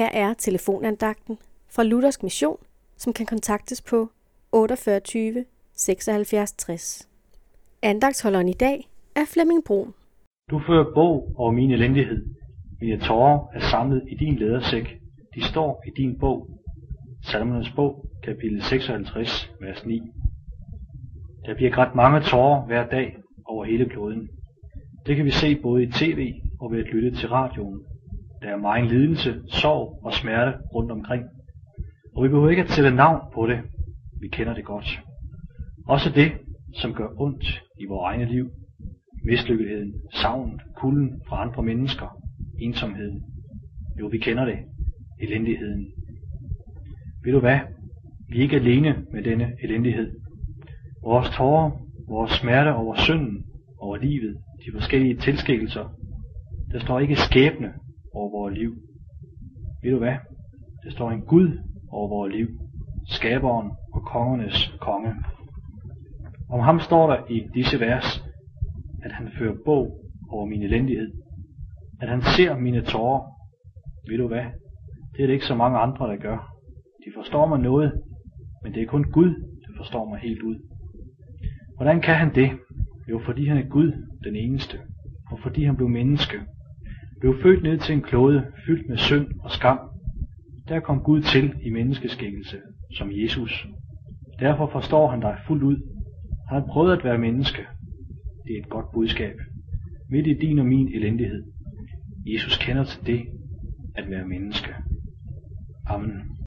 Her er telefonandagten fra Luthersk Mission, som kan kontaktes på 48 76 60. Andagtsholderen i dag er Flemming Brun. Du fører bog over min elendighed. Mine tårer er samlet i din lædersæk. De står i din bog. Salmernes bog, kapitel 56, vers 9. Der bliver grædt mange tårer hver dag over hele kloden. Det kan vi se både i tv og ved at lytte til radioen. Der er meget lidelse, sorg og smerte rundt omkring. Og vi behøver ikke at sætte navn på det. Vi kender det godt. Også det, som gør ondt i vores egne liv. Mislykkeligheden, savnet, kulden fra andre mennesker, ensomheden. Jo, vi kender det. Elendigheden. Ved du hvad? Vi er ikke alene med denne elendighed. Vores tårer, vores smerte over synden, over livet, de forskellige tilskikkelser, der står ikke skæbne over vores liv. Ved du hvad? Der står en Gud over vores liv. Skaberen og kongernes konge. Om ham står der i disse vers, at han fører bog over min elendighed. At han ser mine tårer. Ved du hvad? Det er det ikke så mange andre, der gør. De forstår mig noget, men det er kun Gud, der forstår mig helt ud. Hvordan kan han det? Jo, fordi han er Gud, den eneste, og fordi han blev menneske. Blev født ned til en klode, fyldt med synd og skam. Der kom Gud til i menneskeskikkelse, som Jesus. Derfor forstår han dig fuldt ud. Han har prøvet at være menneske. Det er et godt budskab. Midt i din og min elendighed. Jesus kender til det at være menneske. Amen.